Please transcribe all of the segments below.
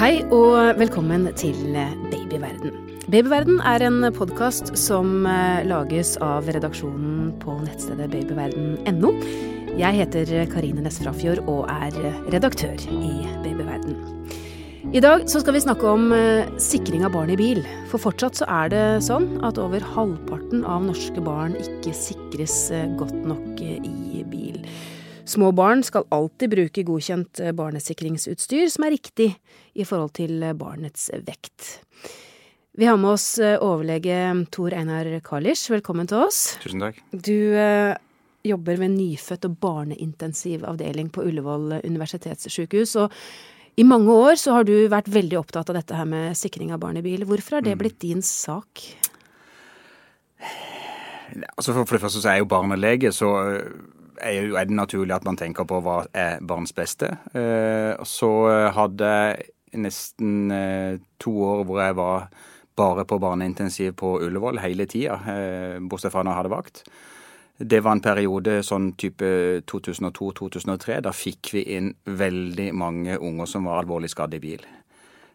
Hei og velkommen til Babyverden. Babyverden er en podkast som eh, lages av redaksjonen på nettstedet babyverden.no. Jeg heter Karine Næss Frafjord og er redaktør i Babyverden. I dag så skal vi snakke om eh, sikring av barn i bil. For fortsatt så er det sånn at over halvparten av norske barn ikke sikres eh, godt nok i bil. Små barn skal alltid bruke godkjent barnesikringsutstyr som er riktig i forhold til barnets vekt. Vi har med oss overlege Tor Einar Kalisch. Velkommen til oss. Tusen takk. Du eh, jobber ved nyfødt- og barneintensivavdeling avdeling på Ullevål universitetssykehus. Og i mange år så har du vært veldig opptatt av dette her med sikring av barn i bil. Hvorfor har det blitt din sak? Altså for, for det første så er jeg jo barnelege, så er det naturlig at man tenker på hva er barns beste. Så hadde jeg nesten to år hvor jeg var bare på barneintensiv på Ullevål hele tida, bortsett fra når jeg hadde vakt. Det var en periode sånn type 2002-2003. Da fikk vi inn veldig mange unger som var alvorlig skadd i bil.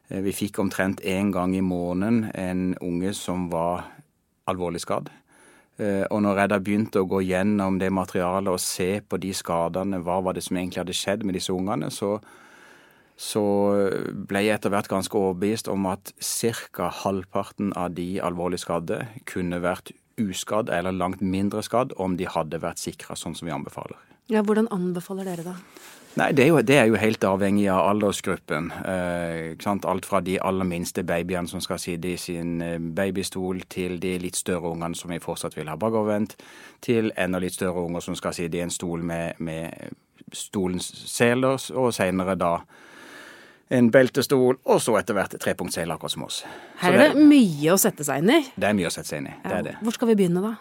Vi fikk omtrent én gang i måneden en unge som var alvorlig skadd. Og når jeg da begynte å gå gjennom det materialet og se på de skadene, hva var det som egentlig hadde skjedd med disse ungene, så, så ble jeg etter hvert ganske overbevist om at ca. halvparten av de alvorlig skadde kunne vært uskadd eller langt mindre skadd om de hadde vært sikra sånn som vi anbefaler. Ja, Hvordan anbefaler dere da? Nei, det er, jo, det er jo helt avhengig av aldersgruppen. Eh, Alt fra de aller minste babyene som skal sitte i sin babystol, til de litt større ungene som vi fortsatt vil ha bakovervendt, til enda litt større unger som skal sitte i en stol med, med stolens seler, og senere da en beltestol, og så etter hvert trepunktsele, akkurat som oss. Her er det, det, mye å sette seg inn i. Det er mye å sette seg inn i. Ja, det det. Hvor skal vi begynne, da?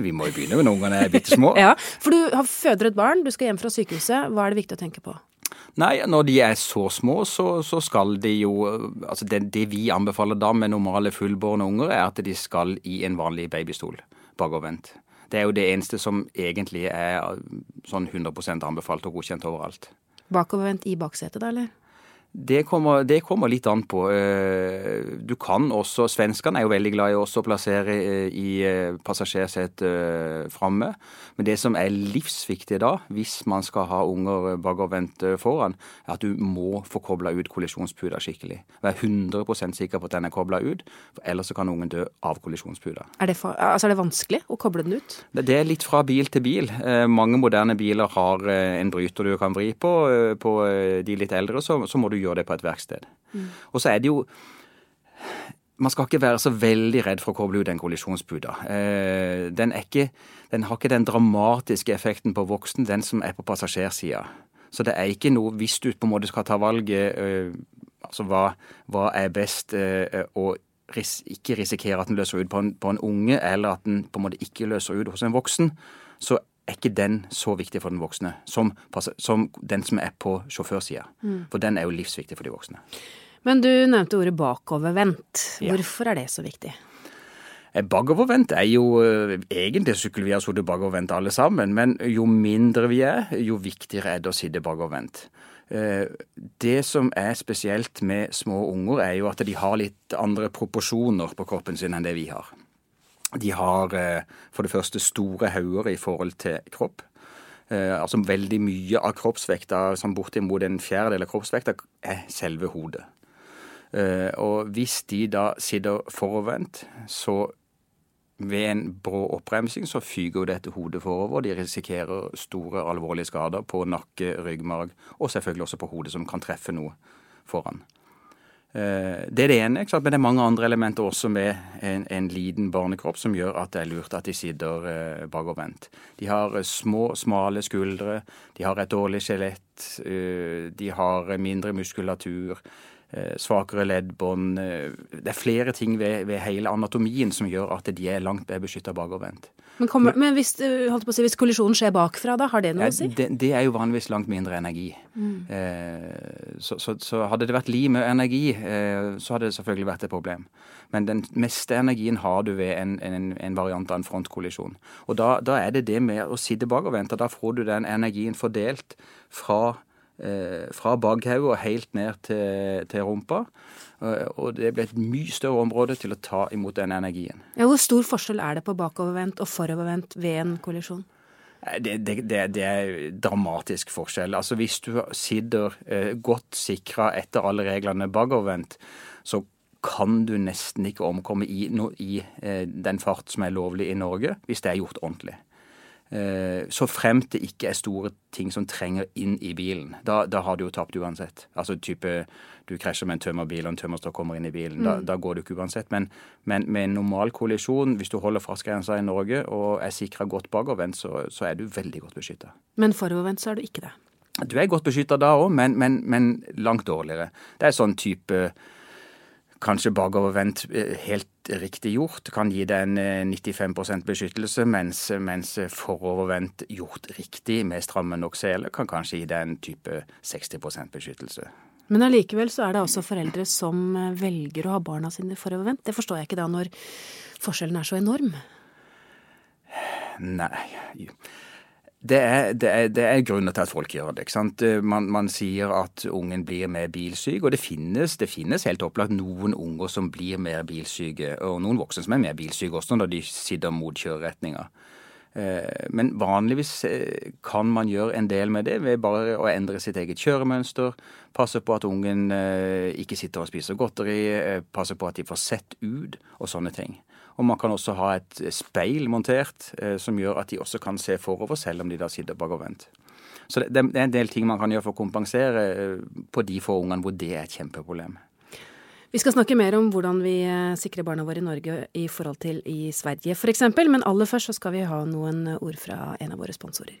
Vi må jo begynne når ungene er bitte små. ja, For du har føder et barn, du skal hjem fra sykehuset. Hva er det viktig å tenke på? Nei, når de er så små, så, så skal de jo Altså det, det, vi anbefaler da med normale fullbårne unger, er at de skal i en vanlig babystol bakovervendt. Det er jo det eneste som egentlig er sånn 100% anbefalt og godkjent overalt. Bakovervendt i baksetet, da, eller? Det kommer, det kommer, litt an på. Du kan også Svenskene er jo veldig glad i også å plassere i passasjersetet framme. Men det som er livsviktig da, hvis man skal ha unger bakovervendt foran, er at du må få kobla ut kollisjonsputa skikkelig. Vær 100% sikker på at den er kobla ut, for ellers så kan ungen dø av kollisjonsputa. Er det, altså er det vanskelig å koble den ut? Det er litt fra bil til bil. Mange moderne biler har en bryter du kan vri på. På de litt eldre så, så må du gjøre det på et verksted. Mm. Og så er det jo man skal ikke være så veldig redd for å koble ut en kollisjonsputa. Eh, den, den, har ikke den dramatiske effekten på voksen, den som er på passasjersida. Så det er ikke noe Hvis du på en måte skal ta valget øh, altså hva, hva, er best øh, å ris ikke risikere at den løser ut på en, på en, unge, eller at den på en måte ikke løser ut hos en voksen, så er ikke den så viktig for den voksne som, som den som er på sjåførsida. Mm. For den er jo livsviktig for de voksne. Men du nevnte ordet bakovervendt. Hvorfor ja. er det så viktig? Bakovervendt er jo Egentlig skulle vi ha sittet bakovervendt alle sammen, men jo mindre vi er, jo viktigere er det å sitte bakovervendt. Det som er spesielt med små unger, er jo at de har litt andre proporsjoner på kroppen sin enn det vi har. De har for det første store hauger i forhold til kropp. Altså veldig mye av kroppsvekta, som bortimot en fjerdedel av kroppsvekta, er selve hodet. Og hvis de da sitter forovervendt, så ved en brå oppbremsing så fyker dette hodet forover. De risikerer store, alvorlige skader på nakke, ryggmarg og selvfølgelig også på hodet, som kan treffe noe foran. Det er det ene, men det er mange andre elementer også med en, en, liten barnekropp som gjør at det er lurt at de sitter bakovervendt. De har små, smale skuldre, de har et dårlig skjelett, de har mindre muskulatur svakere leddbånd Det er flere ting ved, ved, hele anatomien som gjør at de er langt bedre beskytta bakovervendt. Men, kommer, men hvis, si, hvis, kollisjonen skjer bakfra, da, har det noe ja, å si? Det, det, er jo vanligvis langt mindre energi. Mm. Eh, så, så, så, hadde det vært liv med energi, eh, så hadde det selvfølgelig vært et problem. Men den meste energien har du ved en, en, en variant av en frontkollisjon. Og da, da, er det det med å sitte bakovervendt, og da får du den energien fordelt fra Eh, fra bakhodet og helt ned til, til rumpa. Eh, og det ble et mye større område til å ta imot den energien. Ja, hvor stor forskjell er det på bakovervendt og forovervendt ved en kollisjon? Det, det, det, det, er dramatisk forskjell. Altså Hvis du sitter eh, godt sikra etter alle reglene bakovervendt, så kan du nesten ikke omkomme i, no, i eh, den fart som er lovlig i Norge, hvis det er gjort ordentlig. Eh, så fremt det ikke er store ting som trenger inn i bilen. Da, da har du jo tapt uansett. Altså type du krasjer med en tømmerbil, og en tømmerstokk kommer inn i bilen. Da, mm. da går du ikke uansett. Men, men, med en normal kollisjon, hvis du holder fartsgrensa i Norge og er sikra godt bakovervendt, så, så, er du veldig godt beskytta. Men forovervendt så er du ikke det? Du er godt beskytta da òg, men, men, men langt dårligere. Det er sånn type kanskje bakovervendt eh, helt riktig gjort kan gi deg en 95 eh, beskyttelse, mens, mens forovervendt gjort riktig med stramme nok seler kan kanskje gi deg en type 60% beskyttelse. Men allikevel så er det også foreldre som eh, velger å ha barna sine forovervendt. Det forstår jeg ikke da når forskjellen er så enorm. Nei det er, det, er, det er, grunner til at folk gjør det. ikke sant? Man, man, sier at ungen blir mer bilsyk, og det finnes, det finnes helt opplagt noen unger som blir mer bilsyke, og noen voksne som er mer bilsyke også når de sitter mot kjøreretninga. Eh, men vanligvis eh, kan man gjøre en del med det ved bare å endre sitt eget kjøremønster. Passe på at ungen eh, ikke sitter og spiser godteri, passe på at de får sett ut og sånne ting. Og man kan også ha et speil montert eh, som gjør at de også kan se forover, selv om de da sitter bakovervendt. Så det, det, er en del ting man kan gjøre for å kompensere eh, på de få ungene hvor det er et kjempeproblem. Vi skal snakke mer om hvordan vi eh, sikrer barna våre i Norge i forhold til i Sverige f.eks., men aller først så skal vi ha noen ord fra en av våre sponsorer.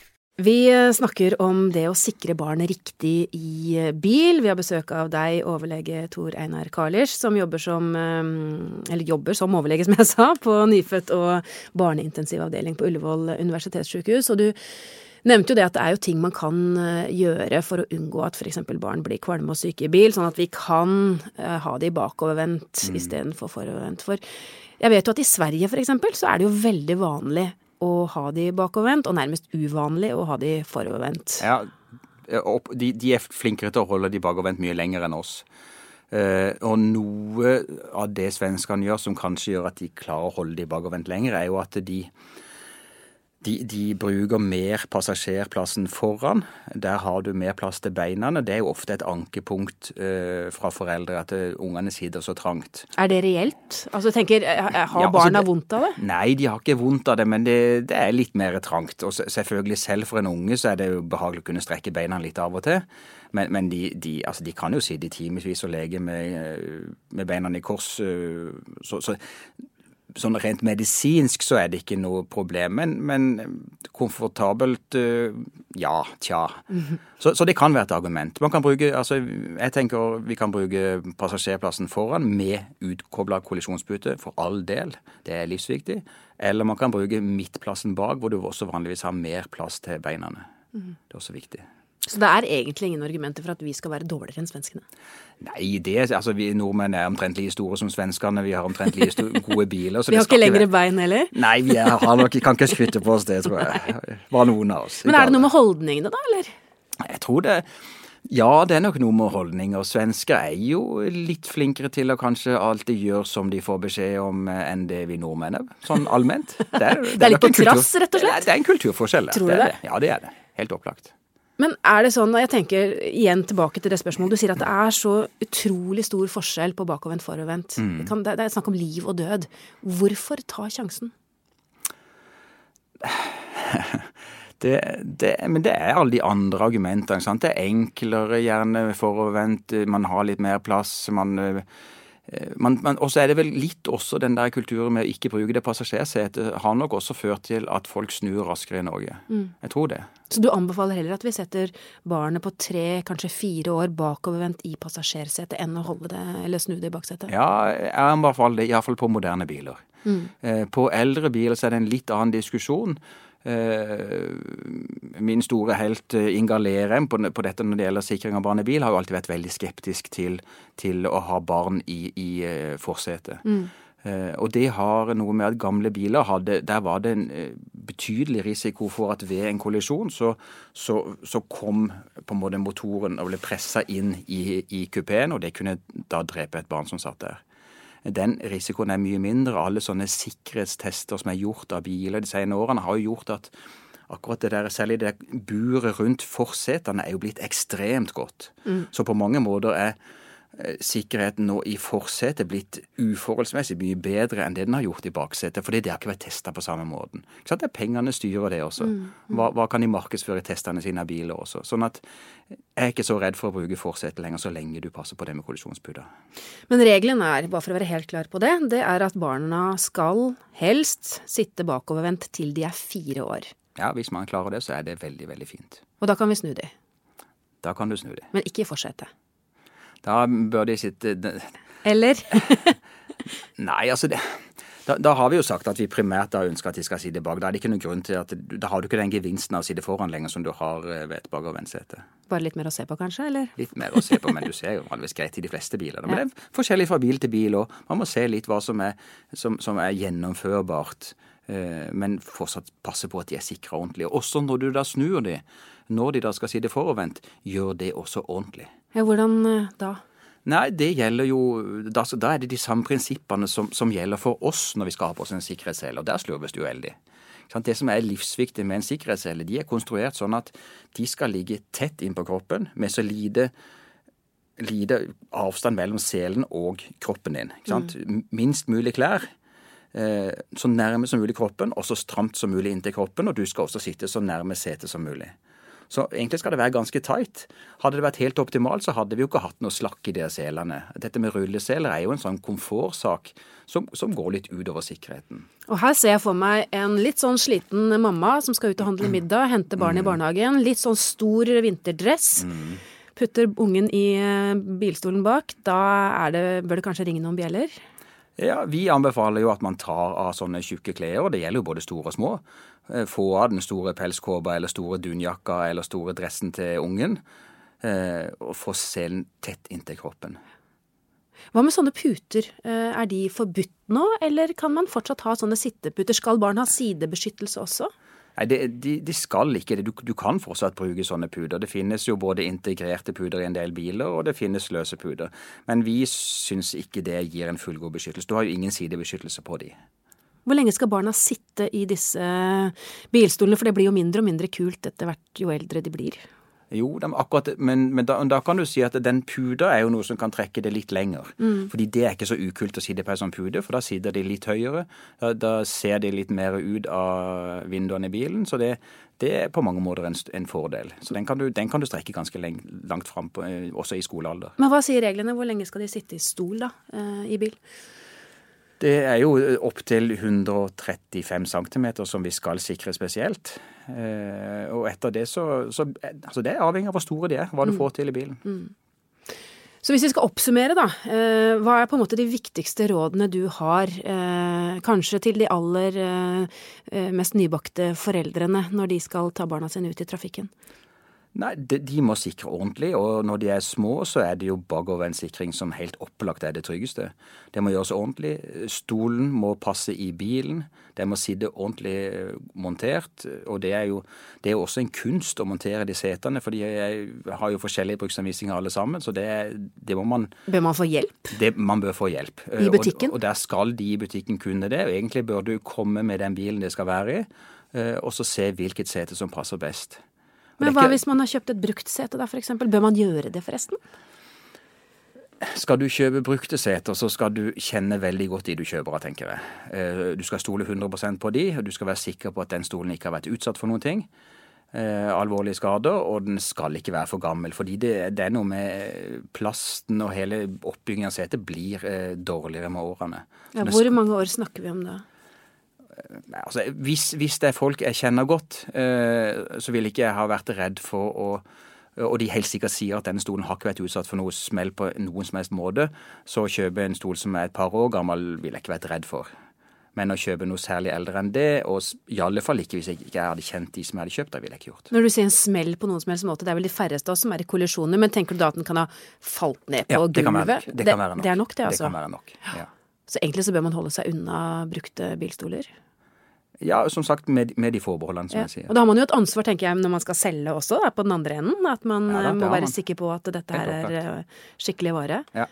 Vi eh, snakker om det å sikre barn riktig i eh, bil. Vi har besøk av deg, overlege Tor Einar Karlisch, som jobber som eh, Eller jobber som overlege, som jeg sa, på nyfødt- og barneintensivavdeling på Ullevål universitetssykehus. Og du nevnte jo det at det er jo ting man kan gjøre for å unngå at f.eks. barn blir kvalme og syke i bil, sånn at vi kan ha de bakovervendt mm. istedenfor forovervendt. For jeg vet jo at i Sverige f.eks. så er det jo veldig vanlig å ha de bakovervendt, og nærmest uvanlig å ha de forovervendt. Ja, de, de, er flinkere til å holde de bakovervendt mye lenger enn oss. Uh, og noe av det svenskene gjør som kanskje gjør at de klarer å holde de bakovervendt lenger, er jo at de de, de, bruker mer passasjerplassen foran. Der har du mer plass til beina. Det er jo ofte et ankepunkt uh, fra foreldre at uh, ungene sitter så trangt. Er det reelt? Altså tenker, Har ja, altså, barna vondt av det? Nei, de har ikke vondt av det, men det, det, er litt mer trangt. Og selvfølgelig selv for en unge så er det jo behagelig å kunne strekke beina litt av og til. Men, men de, de, altså de, kan jo sitte i timevis og leke med, eh, med beina i kors. Så, så sånn rent medisinsk så er det ikke noe problem, men, men komfortabelt eh, ja, tja. Mm -hmm. så, så, det kan være et argument. Man kan bruke, altså jeg tenker vi kan bruke passasjerplassen foran med utkobla kollisjonspute, for all del. Det er livsviktig. Eller man kan bruke midtplassen bak, hvor du også vanligvis har mer plass til beina. Mm -hmm. Det er også viktig. Så det er egentlig ingen argumenter for at vi skal være dårligere enn svenskene? Nei, det, altså vi nordmenn er omtrent like store som svenskene. Vi har omtrent like gode biler. vi har ikke lengre bein heller? Nei, vi er, har nok, kan ikke skryte på oss det, tror jeg. Bare noen av oss. Men er det noe med holdningene, da, eller? Jeg tror det ja, det er nok noe med holdninger. Svensker er jo litt flinkere til å kanskje alltid gjøre som de får beskjed om, eh, enn det vi nordmenn er, sånn allment. Det er, det er litt på trass, rett og slett? Det er en kulturforskjell. Tror du det? det? Ja, det er det. Helt opplagt. Men er det sånn, og jeg tenker igjen tilbake til det spørsmålet, du sier at det er så utrolig stor forskjell på bakovervendt forovervendt. Mm. Det, det er snakk om liv og død. Hvorfor ta sjansen? Det, det, men det er alle de andre argumentene. Sant? Det er enklere gjerne forovervendt, man har litt mer plass. man... Og så er det vel litt også den der kulturen med å ikke bruke det passasjersetet har nok også ført til at folk snur raskere i Norge. Mm. Jeg tror det. Så du anbefaler heller at vi setter barnet på tre, kanskje fire år bakovervendt i passasjersetet, enn å holde det eller snu det i baksetet? Ja, jeg anbefaler det iallfall på moderne biler. Mm. På eldre biler så er det en litt annen diskusjon. Eh, min store helt eh, Inga Lerem på, på, dette når det gjelder sikring av barn i bil, har jo alltid vært veldig skeptisk til, til å ha barn i, i uh, forsetet. Mm. Og det har noe med at gamle biler hadde Der var det en betydelig risiko for at ved en kollisjon så, så, så kom på en måte motoren og ble pressa inn i, i kupeen, og det kunne da drepe et barn som satt der den risikoen er mye mindre. Alle sånne sikkerhetstester som er gjort av biler de senere årene, har jo gjort at akkurat det der, særlig det buret rundt forsetene er jo blitt ekstremt godt. Mm. Så på mange måter er sikkerheten nå i forsetet blitt uforholdsmessig mye bedre enn det den har gjort i baksetet. Fordi det har ikke vært testa på samme måten. Sant? Det er Pengene styrer det også. Mm, mm. Hva, hva, kan de markedsføre testene sine av biler også? Sånn at jeg er ikke så redd for å bruke forsetet lenger, så lenge du passer på det med kollisjonspuder. Men regelen er, bare for å være helt klar på det, det er at barna skal helst sitte bakovervendt til de er fire år. Ja, hvis man klarer det, så er det veldig, veldig fint. Og da kan vi snu de? Da kan du snu de. Men ikke i forsetet? Da bør de sitte Eller? Nei, altså det, da, da, har vi jo sagt at vi primært da ønsker at de skal sitte bak. Da er det ikke noen grunn til at Da har du ikke den gevinsten av å sitte foran lenger som du har eh, ved et bag og vennsete. Bare litt mer å se på, kanskje? eller? Litt mer å se på, men du ser jo vanligvis greit i de fleste biler. Men det er forskjellig fra bil til bil òg. Man må se litt hva som er, som, som er gjennomførbart. Eh, men fortsatt passe på at de er sikra ordentlig. Også når du da snur de, når de da skal sitte forovervendt, gjør det også ordentlig. Ja, Hvordan eh, da? Nei, det gjelder jo Da, da er det de samme prinsippene som, som, gjelder for oss når vi skal ha på oss en sikkerhetssele, og der slurves det uheldig. Det som er livsviktig med en sikkerhetssele, de er konstruert sånn at de skal ligge tett innpå kroppen med så lite, lite avstand mellom selen og kroppen din. Mm. Minst mulig klær. Eh, så nærme som mulig kroppen, og så stramt som mulig inntil kroppen. Og du skal også sitte så nærme setet som mulig. Så egentlig skal det være ganske tight. Hadde det vært helt optimalt, så hadde vi jo ikke hatt noe slakk i de selene. Dette med rulleseler er jo en sånn komfortsak som, som, går litt utover sikkerheten. Og her ser jeg for meg en litt sånn sliten mamma som skal ut og handle middag, hente barn i mm. barnehagen. Litt sånn stor vinterdress. Mm. Putter ungen i eh, bilstolen bak. Da det, bør det kanskje ringe noen bjeller? Ja, Vi anbefaler jo at man tar av sånne tjukke klær. Det gjelder jo både store og små. Eh, få av den store pelskåpa eller store dunjakka eller store dressen til ungen. Eh, og få selen tett inntil kroppen. Hva med sånne puter? Eh, er de forbudt nå, eller kan man fortsatt ha sånne sitteputer? Skal barn ha sidebeskyttelse også? Nei, det, de, de, skal ikke det. Du, du, kan fortsatt bruke sånne puder. Det finnes jo både integrerte puder i en del biler, og det finnes løse puder. Men vi syns ikke det gir en fullgod beskyttelse. Du har jo ingen sidebeskyttelse på de. Hvor lenge skal barna sitte i disse bilstolene, for det blir jo mindre og mindre kult etter hvert jo eldre de blir? Jo, de, akkurat, men, men da, da, kan du si at den puda er jo noe som kan trekke det litt lenger. Mm. Fordi det er ikke så ukult å sitte på en sånn pude, for da sitter de litt høyere. Da, da ser de litt mer ut av vinduene i bilen. Så det, det er på mange måter en, en fordel. Så den kan, du, den kan du, strekke ganske leng, langt fram, på, eh, også i skolealder. Men hva sier reglene? Hvor lenge skal de sitte i stol da, eh, i bil? Det er jo opptil 135 cm som vi skal sikre spesielt. Eh, og etter det så, så altså Det er avhengig av hvor store de er, hva du mm. får til i bilen. Mm. Så hvis vi skal oppsummere, da. Eh, hva er på en måte de viktigste rådene du har, eh, kanskje til de aller mest nybakte foreldrene når de skal ta barna sine ut i trafikken? Nei, de, de, må sikre ordentlig, og når de er små, så er det jo bakoversikring som helt opplagt er det tryggeste. Det må gjøres ordentlig. Stolen må passe i bilen. Den må sitte ordentlig eh, montert. Og det er jo det er også en kunst å montere de setene, for de har jo forskjellige bruksanvisninger alle sammen. Så det, det må man Bør man få hjelp? Det, man bør få hjelp. I butikken? Og, og der skal de i butikken kunne det. og Egentlig bør du komme med den bilen det skal være i, eh, og så se hvilket sete som passer best. Men hva hvis man har kjøpt et brukt sete da, f.eks.? Bør man gjøre det, forresten? Skal du kjøpe brukte seter, så skal du kjenne veldig godt de du kjøper av, tenker jeg. Eh, du skal stole 100% på de, og du skal være sikker på at den stolen ikke har vært utsatt for noen ting. eh, alvorlige skader, og den skal ikke være for gammel. Fordi det, det er noe med plasten og hele oppbyggingen av setet blir eh, dårligere med årene. Ja, hvor mange år snakker vi om da? Altså, hvis, hvis, det er folk jeg kjenner godt, eh, så vil ikke jeg ha vært redd for å og de helt sikkert sier at denne stolen har ikke vært utsatt for noe smell på noen som helst måte, så å kjøpe en stol som er et par år gammel, vil jeg ikke vært redd for. Men å kjøpe noe særlig eldre enn det, og i alle fall ikke hvis jeg ikke hadde kjent de som jeg hadde kjøpt, det ville jeg ikke gjort. Når du sier en smell på noen som helst måte, det er vel de færreste av oss som er i kollisjoner, men tenker du da at den kan ha falt ned på ja, det Kan være nok. Det, det, kan være nok. Det er nok, det, altså. Det kan være nok, ja. Så egentlig så bør man holde seg unna brukte bilstoler? Ja, som sagt, med, med de forbeholdene, som ja. jeg sier. Og da har man jo et ansvar, tenker jeg, når man skal selge også, da, på den andre enden. At man Ja, da, må være man. sikker på at dette her er eh, skikkelig vare. Ja.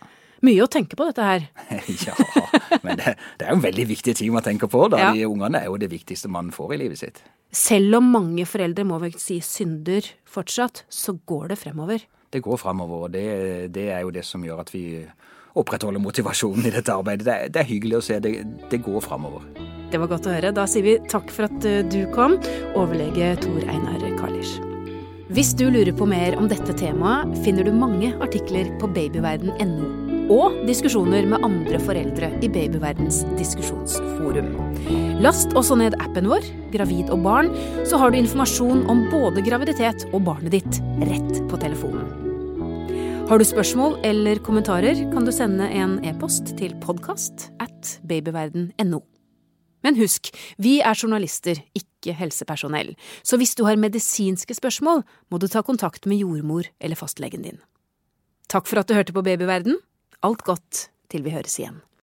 Mye å tenke på, dette her. ja, men det, det er jo veldig viktig ting man tenker på. da. De ungene er jo det viktigste man får i livet sitt. Selv om mange foreldre må vel si synder fortsatt, så går det fremover. Det går fremover, og det, det er jo det som gjør at vi opprettholder motivasjonen i dette arbeidet. Det er, det er hyggelig å se. Det, det går framover. Det var godt å høre. Da sier vi takk for at eh, du kom, overlege Tor Einar Kalisch. Hvis du lurer på mer om dette temaet, finner du mange artikler på babyverden.no. Og diskusjoner med andre foreldre i Babyverdens diskusjonsforum. Last også ned appen vår, Gravid og barn, så har du informasjon om både graviditet og barnet ditt rett på telefonen. Har du spørsmål eller kommentarer, kan du sende en e-post til podkast at babyverden.no. Men husk, vi er journalister, ikke helsepersonell, så hvis du har medisinske spørsmål, må du ta kontakt med jordmor eller fastlegen din. Takk for at du hørte på Babyverden. Alt godt til vi høres igjen.